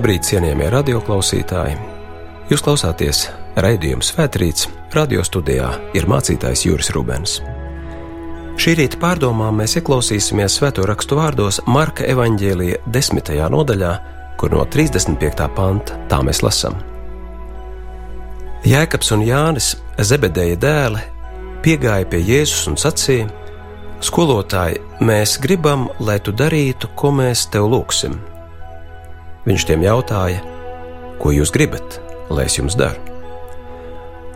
Labrīt, cienījamie radioklausītāji! Jūs klausāties raidījuma Svētrīts, radio studijā ir mācītājs Juris Rubens. Šī rīta pārdomām mēs ieklausīsimies svēto rakstu vārdos Marka evaņģēlīja desmitajā nodaļā, kur no 35. panta tā mēs lasām. Jēkabs un Jānis, Zebedeja dēli, piegāja pie Jēzus un sacīja: Skolotāji, mēs gribam, lai tu darītu, ko mēs tev lūgsim. Viņš tiem jautāja, ko jūs gribat, lai es jums daru?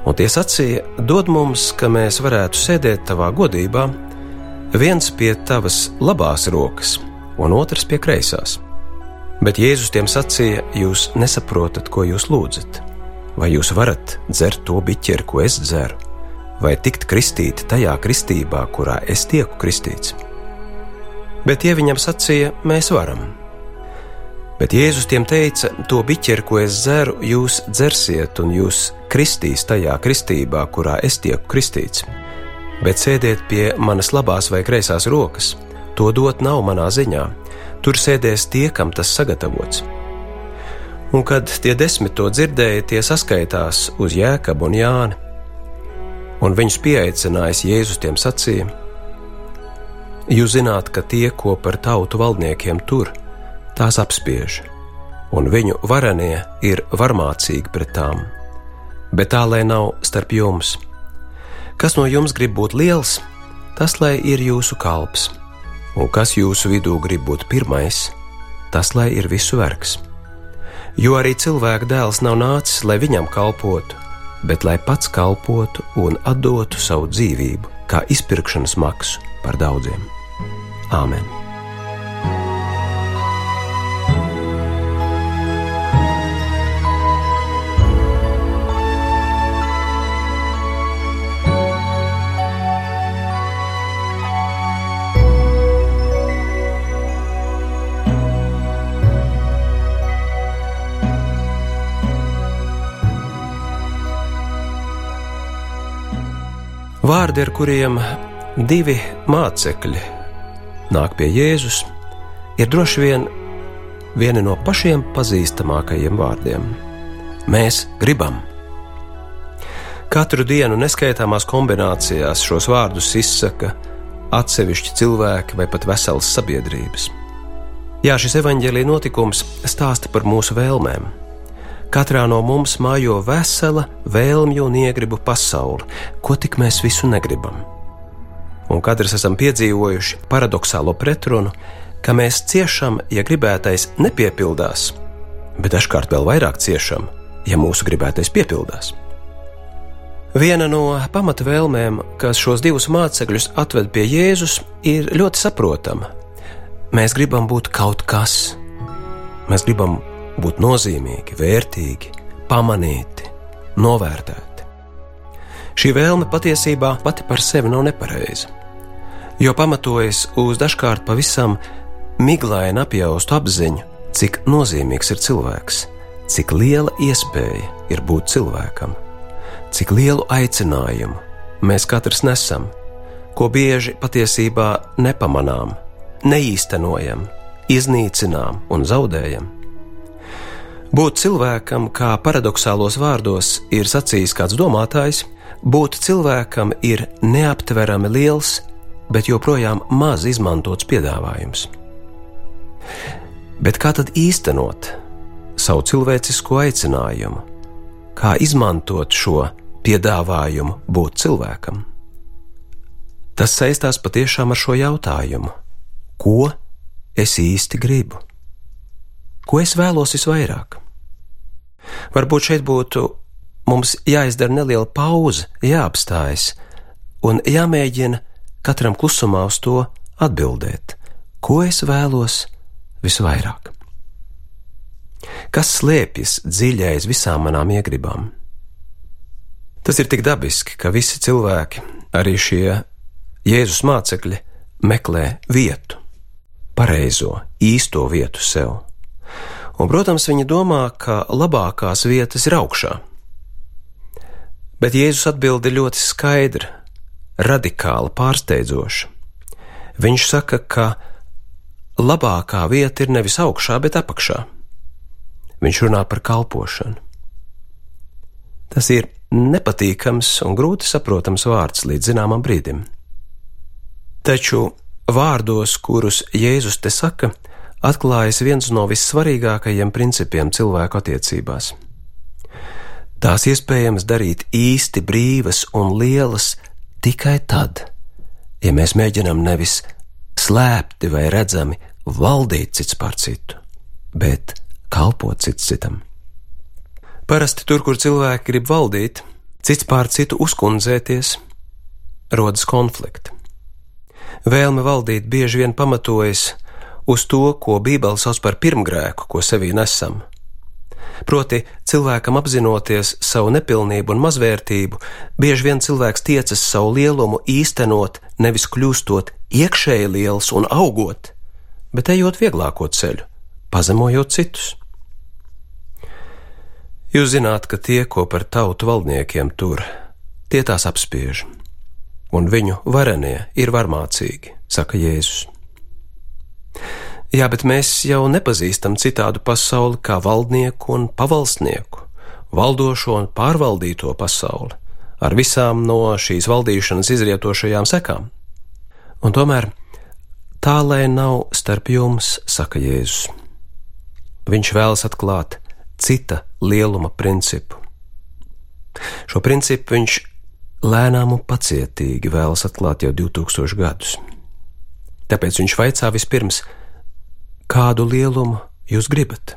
Un tie sacīja, dod mums, ka mēs varētu sēdēt tavā godībā, viens pie tavas labās rokas, un otrs pie kreisās. Bet Jēzus tiem sacīja, jūs nesaprotat, ko jūs lūdzat. Vai jūs varat dzert to biķeri, ko es dzeru, vai tikt kristīti tajā kristībā, kurā es tieku kristīts? Bet tie viņam sacīja, mēs varam. Bet Jēzus tiem teica: To biķeri, ko es dzeru, jūs dzersiet, un jūs kristīs tajā kristībā, kurā es tieku kristīts. Bet sēdiet pie manas labās vai kreisās rokas, to dot nav manā ziņā. Tur sēdēs tie, kam tas sagatavots. Un kad tie desmit to dzirdēja, tie saskaitās uz Jēkabu un Jāni. Un viņus pieaicinājis Jēzus tiem sacīja: Jūs zināt, ka tie, ko par tautu valdniekiem tur, tās apspiež, un viņu varenie ir varmācīgi pret tām. Bet tā lai nav starp jums. Kas no jums grib būt liels, tas lai ir jūsu kalps, un kas jūsu vidū grib būt pirmais, tas lai ir visu vergs. Jo arī cilvēka dēls nav nācis, lai viņam kalpotu, bet lai pats kalpotu un atdotu savu dzīvību kā izpirkšanas maksu par daudziem. Āmen! Vārdi, ar kuriem divi mācekļi nāk pie Jēzus, ir droši vien vieni no pašiem pazīstamākajiem vārdiem. Mēs gribam. Katru dienu neskaitāmās kombinācijās šos vārdus izsaka atsevišķi cilvēki vai pat veselas sabiedrības. Jā, šis evaņģēlīja notikums stāsta par mūsu vēlmēm Katrā no mums mājo vesela vēlmju un iegribu pasaule, ko tik mēs visu negribam. Un katrs esam piedzīvojuši paradoxālo pretrunu, ka mēs ciešam, ja gribētais nepiepildās, bet dažkārt vēl vairāk ciešam, ja mūsu gribētais piepildās. Viena no pamata vēlmēm, kas šos divus mācekļus atved pie Jēzus, ir ļoti saprotama. Mēs gribam būt kaut kas, mēs gribam būt nozīmīgi, vērtīgi, pamanīti, novērtēti. Šī vēlme patiesībā pati par sevi nav nepareiza, jo pamatojas uz dažkārt pavisam miglaini apjaustu apziņu, cik nozīmīgs ir cilvēks, cik liela iespēja ir būt cilvēkam, cik lielu aicinājumu mēs katrs nesam, ko bieži patiesībā nepamanām, neīstenojam, iznīcinām un zaudējam. Būt cilvēkam, kā paradoxālos vārdos ir sacījis kāds domātājs, būt cilvēkam ir neaptverami liels, bet joprojām maz izmantots piedāvājums. Bet kā tad īstenot savu cilvēcisko aicinājumu? Kā izmantot šo piedāvājumu būt cilvēkam? Tas saistās patiešām ar šo jautājumu: ko es īsti gribu? Ko es vēlos visvairāk? Varbūt šeit būtu mums jāizdara neliela pauze, jāapstājas un jāmēģina katram klusumā uz to atbildēt, ko es vēlos visvairāk. Kas slēpjas dziļi aiz visām manām iegribām? Tas ir tik dabiski, ka visi cilvēki, arī šie Jēzus mācekļi, meklē vietu, pareizo, īsto vietu sev un, protams, viņi domā, ka labākās vietas ir augšā. Bet Jēzus atbild ir ļoti skaidra, radikāla, pārsteidzoša. Viņš saka, ka labākā vieta ir nevis augšā, bet apakšā. viņš runā par kalpošanu. Tas ir nepatīkams un grūti saprotams vārds līdz zināmam brīdim. Taču vārdos, kurus Jēzus te saka, atklājas viens no vissvarīgākajiem principiem cilvēku attiecībās. Tās iespējams darīt īsti brīvas un lielas tikai tad, ja mēs mēģinam nevis slēpti vai redzami valdīt cits pār citu, bet kalpot cits citam. Parasti tur, kur cilvēki grib valdīt, cits pār citu uzkundzēties, rodas konflikti. Vēlme valdīt bieži vien pamatojas uz to, ko Bībele sauc par pirmgrēku, ko sevī nesam. Proti, cilvēkam apzinoties savu nepilnību un mazvērtību, bieži vien cilvēks tiecas savu lielumu īstenot, nevis kļūstot iekšēji liels un augot, bet ejot vieglāko ceļu, pazemojot citus. Jūs zināt, ka tie, ko par tautu valdniekiem tur, tie tās apspiež, un viņu varenie ir varmācīgi, saka Jēzus. Jā, bet mēs jau nepazīstam citādu pasauli kā valdnieku un pavalsnieku, valdošo un pārvaldīto pasauli, ar visām no šīs valdīšanas izrietošajām sekām. Un tomēr tā lai nav starp jums, saka Jēzus. Viņš vēlas atklāt cita lieluma principu. Šo principu viņš lēnām un pacietīgi vēlas atklāt jau 2000 gadus. Tāpēc viņš vaicā vispirms, kādu lielumu jūs gribat?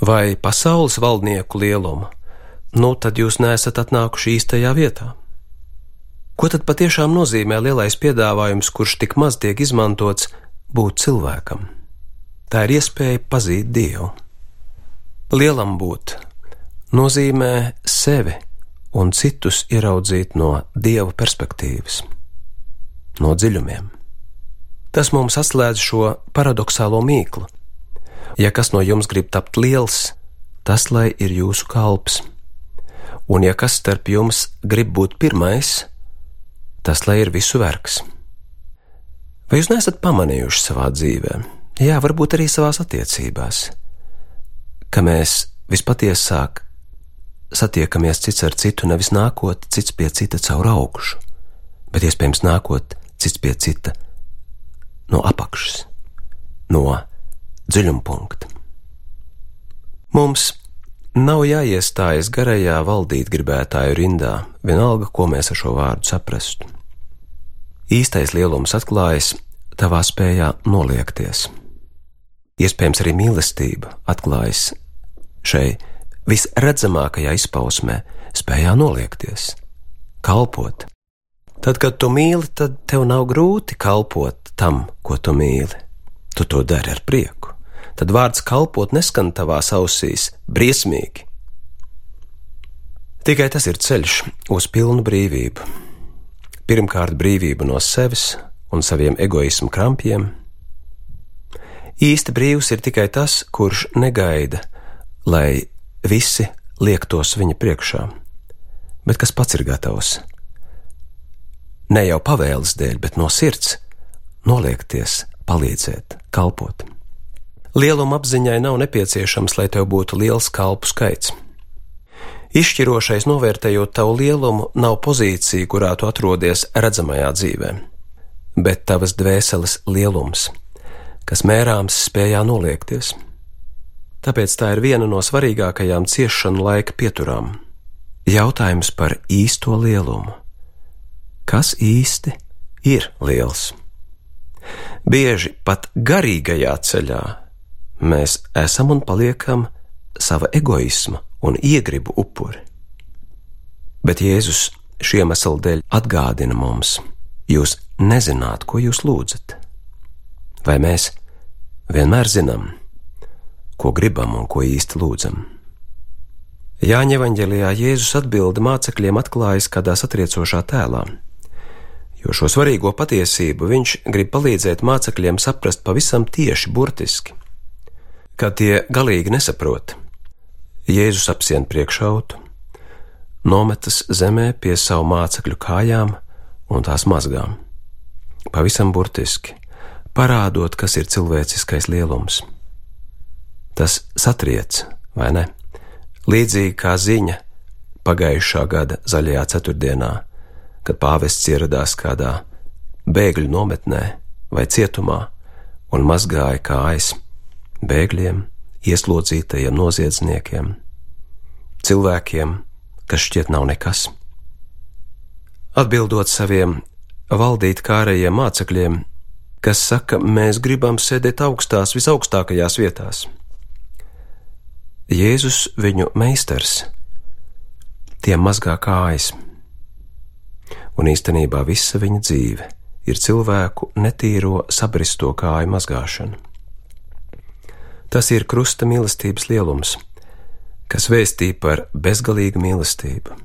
Vai pasaules valdnieku lielumu? Nu, tad jūs neesat atnākuši īstajā vietā. Ko tad patiešām nozīmē lielais piedāvājums, kurš tik maz tiek izmantots būt cilvēkam? Tā ir iespēja pazīt Dievu. Lielam būt nozīmē sevi un citus ieraudzīt no dieva perspektīvas, no dziļumiem. Tas mums atslēdz šo paradoxālo mīklu. Ja kas no jums grib tapt liels, tas lai ir jūsu kalps, un ja kas starp jums grib būt pirmais, tas lai ir visu vergs. Vai jūs neesat pamanījuši savā dzīvē, jā, varbūt arī savās attiecībās? ka mēs vispatiesāk satiekamies cits ar citu, nevis nākot cits pie cita caur augšu, bet iespējams nākot cits pie cita no apakšas, no dziļuma punkta. Mums nav jāiestājas garajā valdīt gribētāju rindā, vienalga, ko mēs ar šo vārdu saprastu. Īstais lielums atklājas tavā spējā noliekties Iespējams, arī mīlestība atklājas šai visredzamākajā izpausmē, spējā noliekties, kalpot. Tad, kad tu mīli, tad tev nav grūti kalpot tam, ko tu mīli. Tu to dari ar prieku. Tad vārds kalpot neskan tavās ausīs briesmīgi. Tikai tas ir ceļš uz pilnu brīvību. Pirmkārt, brīvību no sevis un saviem egoismu krampjiem, Īsti brīvs ir tikai tas, kurš negaida, lai visi liektos viņa priekšā, bet kas pats ir gatavs. Ne jau pavēles dēļ, bet no sirds noliekties, palīdzēt, kalpot. Lieluma apziņai nav nepieciešams, lai tev būtu liels kalpu skaits. Izšķirošais novērtējot tavu lielumu nav pozīcija, kurā tu atrodies redzamajā dzīvē, bet tavas dvēseles lielums kas mērāms spējā noliekties. Tāpēc tā ir viena no svarīgākajām ciešanu laika pieturām. Jautājums par īsto lielumu. Kas īsti ir liels? Bieži pat garīgajā ceļā mēs esam un paliekam sava egoisma un iegribu upuri. Bet Jēzus šiem iemeslu dēļ atgādina mums: jūs nezināt, ko jūs lūdzat. Vai mēs vienmēr zinām, ko gribam un ko īsti lūdzam. Jāņa evanģēlijā Jēzus atbildi mācekļiem atklājas kādā satriecošā tēlā, jo šo svarīgo patiesību viņš grib palīdzēt mācekļiem saprast pavisam tieši burtiski. Kad tie galīgi nesaprot, Jēzus apsien priekšautu, nometas zemē pie savu mācekļu kājām un tās mazgām. Pavisam burtiski parādot, kas ir cilvēciskais lielums. Tas satriec, vai ne? Līdzīgi kā ziņa pagājušā gada zaļajā ceturtdienā, kad pāvests ieradās kādā bēgļu nometnē vai cietumā un mazgāja kājas bēgļiem, ieslodzītajiem noziedzniekiem, cilvēkiem, kas šķiet nav nekas. Atbildot saviem valdīt kārējiem mācekļiem, kas saka, mēs gribam sēdēt augstās, visaugstākajās vietās. Jēzus viņu meistars, tiem mazgā kājas, un īstenībā visa viņa dzīve ir cilvēku netīro sabristo kāju mazgāšana. Tas ir krusta mīlestības lielums, kas vēstī par bezgalīgu mīlestību,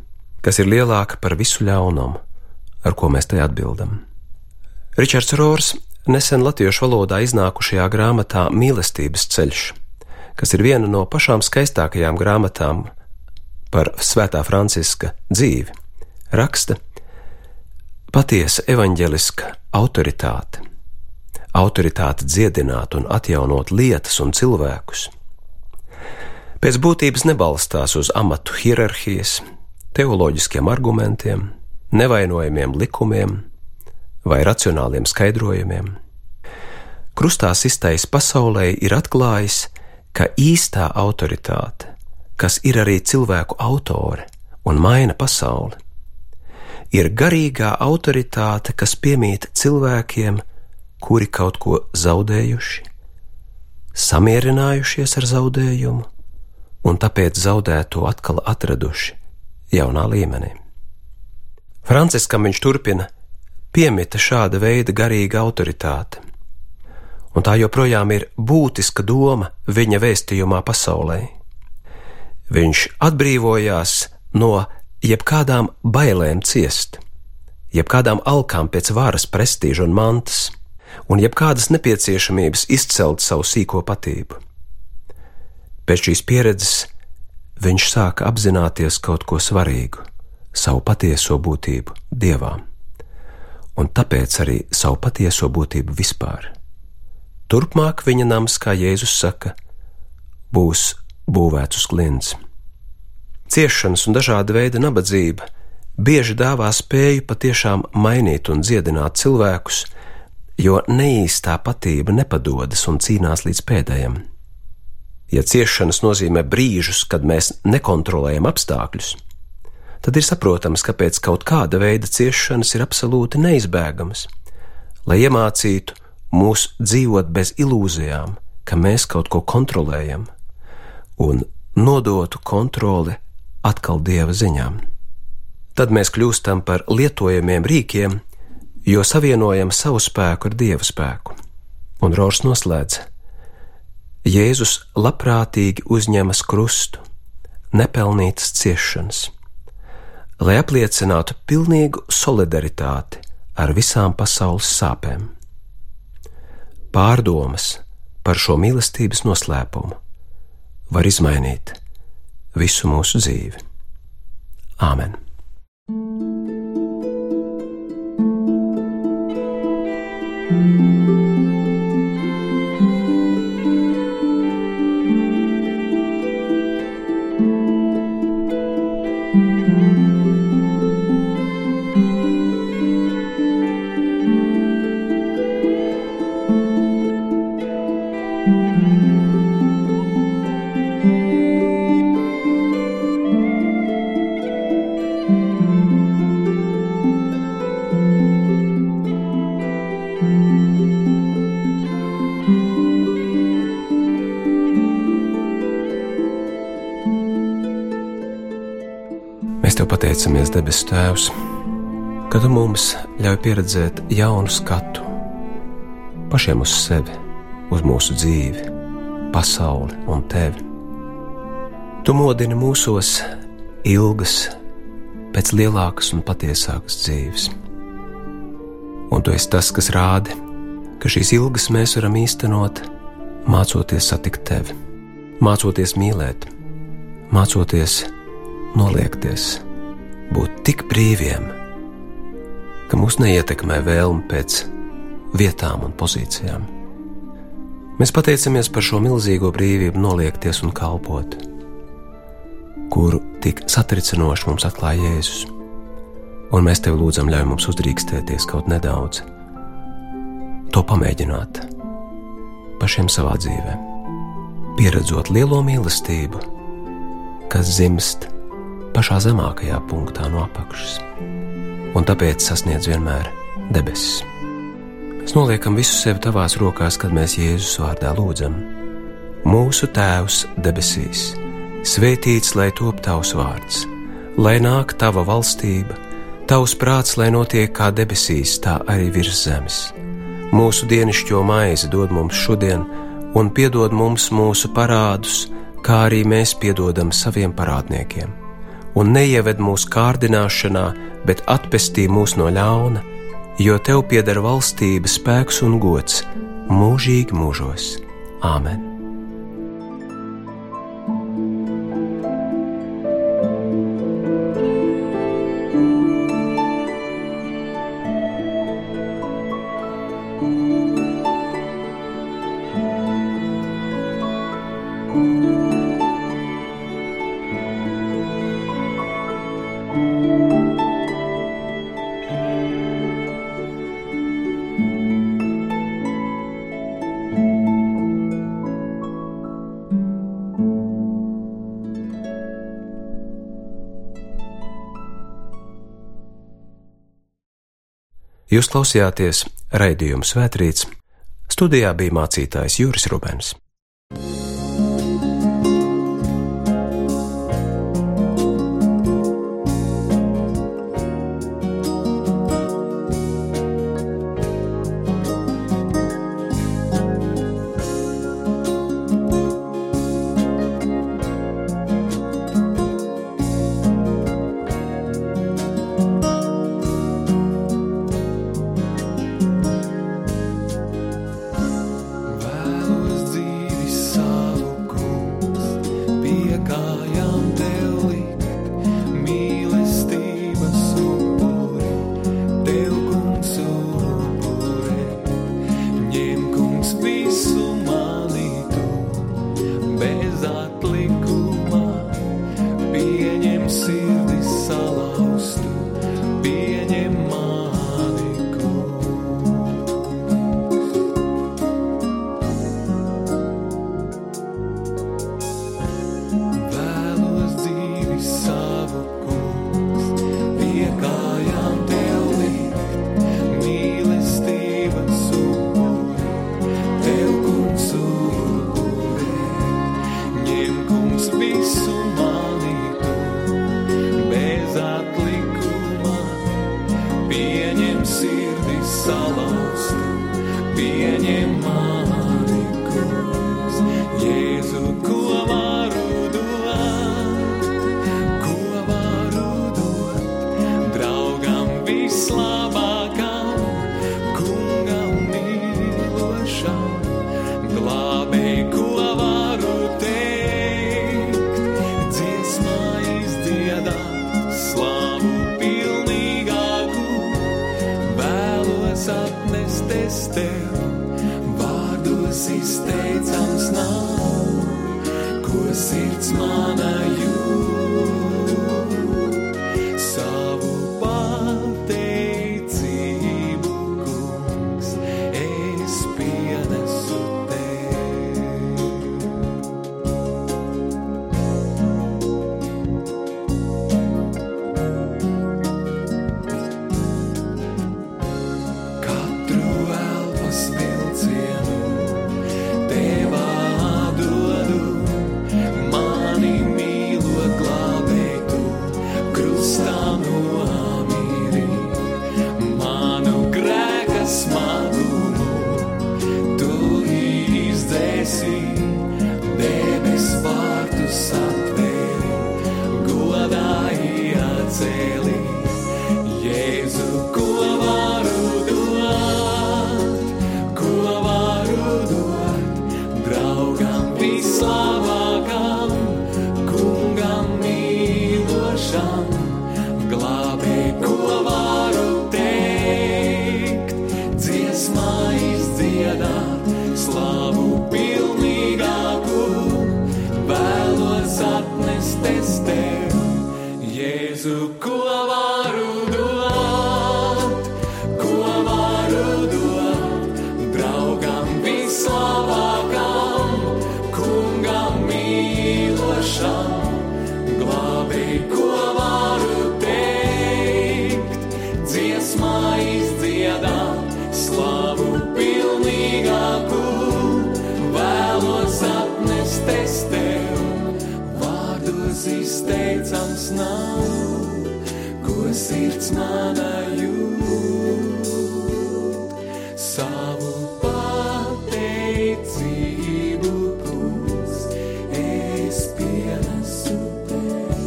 kas ir lielāka par visu ļaunumu, ar ko mēs tai atbildam. Ričards Rors nesen latviešu valodā iznākušajā grāmatā Mīlestības ceļš, kas ir viena no pašām skaistākajām grāmatām par Svētā Franciska dzīvi, raksta patiesa evaņģeliska autoritāte autoritāte dziedināt un atjaunot lietas un cilvēkus. Pēc būtības nebalstās uz amatu hierarhijas, teoloģiskiem argumentiem, nevainojamiem likumiem vai racionāliem skaidrojumiem. Krustā iztais pasaulē ir atklājis, ka īstā autoritāte, kas ir arī cilvēku autore un maina pasauli, ir garīgā autoritāte, kas piemīt cilvēkiem, kuri kaut ko zaudējuši, samierinājušies ar zaudējumu un tāpēc zaudēto atkal atraduši jaunā līmenī. Franciskam viņš turpina piemita šāda veida garīga autoritāte, un tā joprojām ir būtiska doma viņa vēstījumā pasaulē. Viņš atbrīvojās no jebkādām bailēm ciest, jebkādām alkām pēc varas, prestiža un mantas un jebkādas nepieciešamības izcelt savu sīko patību. Pēc šīs pieredzes viņš sāka apzināties kaut ko svarīgu, savu patieso būtību dievā, un tāpēc arī savu patieso būtību vispār. Turpmāk viņa nams, kā Jēzus saka, būs būvēts uz klints. Ciešanas un dažāda veida nabadzība bieži dāvā spēju patiešām mainīt un dziedināt cilvēkus, jo neīstā patība nepadodas un cīnās līdz pēdējiem. Ja ciešanas nozīmē brīžus, kad mēs nekontrolējam apstākļus, tad ir saprotams, kāpēc kaut kāda veida ciešanas ir absolūti neizbēgamas, lai iemācītu mūs dzīvot bez ilūzijām, ka mēs kaut ko kontrolējam, un nodotu kontroli atkal dieva ziņām. Tad mēs kļūstam par lietojamiem rīkiem, jo savienojam savu spēku ar dievu spēku. Un Rors noslēdz: Jēzus labprātīgi uzņemas krustu, nepelnītas ciešanas, lai apliecinātu pilnīgu solidaritāti ar visām pasaules sāpēm. Pārdomas par šo mīlestības noslēpumu var izmainīt visu mūsu dzīvi. Āmen! Tev pateicamies, debes Tēvs, ka tu mums ļauj pieredzēt jaunu skatu pašiem uz sevi, uz mūsu dzīvi, pasauli un tevi. Tu modini mūsos ilgas, pēc lielākas un patiesākas dzīves. Un tu esi tas, kas rāda, ka šīs ilgas mēs varam īstenot, mācoties satikt tevi, mācoties mīlēt, mācoties noliekties, būt tik brīviem, ka mūs neietekmē vēlme pēc vietām un pozīcijām. Mēs pateicamies par šo milzīgo brīvību noliekties un kalpot, kuru tik satricinoši mums atklāja Jēzus. Un mēs tev lūdzam, ļauj mums uzdrīkstēties kaut nedaudz, to pamēģināt pašiem savā dzīvē, pieredzot lielo mīlestību, kas dzimst pašā zemākajā punktā no apakšas, un tāpēc sasniedz vienmēr debesis. Mēs noliekam visu sevi tavās rokās, kad mēs Jēzus vārdā lūdzam. Mūsu Tēvs debesīs, svētīts lai top tavs vārds, lai nāk tava valstība, tavs prāts, lai notiek kā debesīs, tā arī virs zemes. Mūsu dienascho maizi dod mums šodien, un piedod mums mūsu parādus, kā arī mēs piedodam saviem parādniekiem. Un neieved mūsu kārdināšanā, bet atpestī mūs no ļauna jo tev pieder valstība, spēks un gods mūžīgi mūžos. Āmen! Jūs klausījāties raidījuma Svētrīts. Studijā bija mācītājs Juris Rubens. Dziesmā izdziedāt slavu. Izteicams nav, ko sirds mana jūt. Savu pateicību, kungs, es pienesu tev,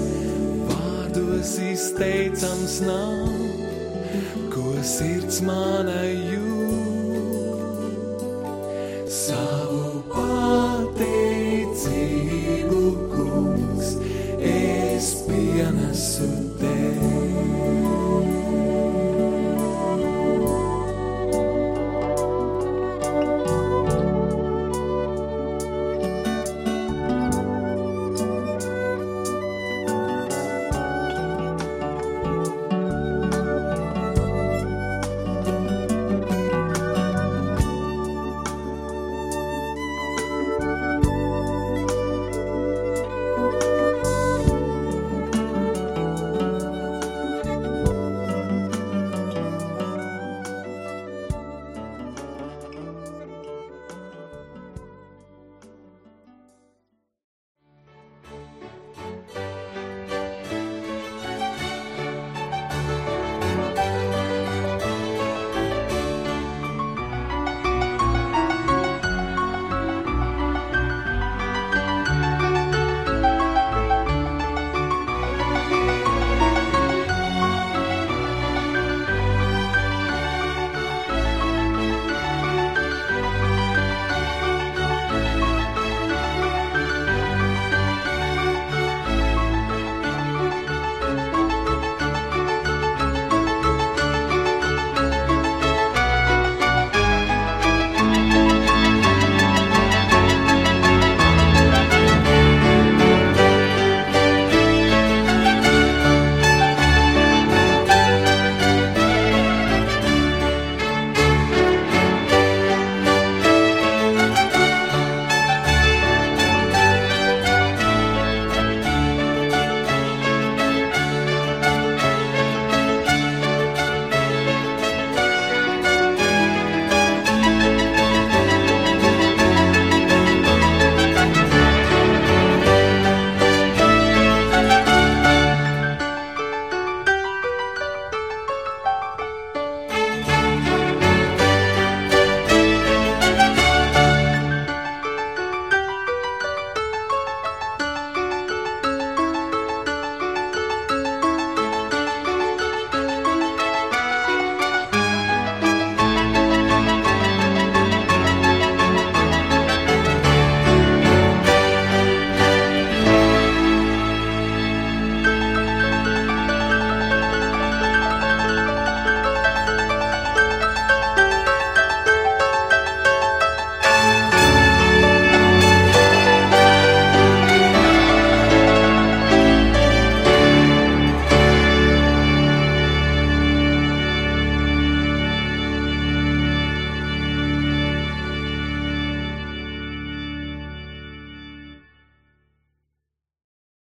vārdos izteicams nav, ko sirds mana jūt.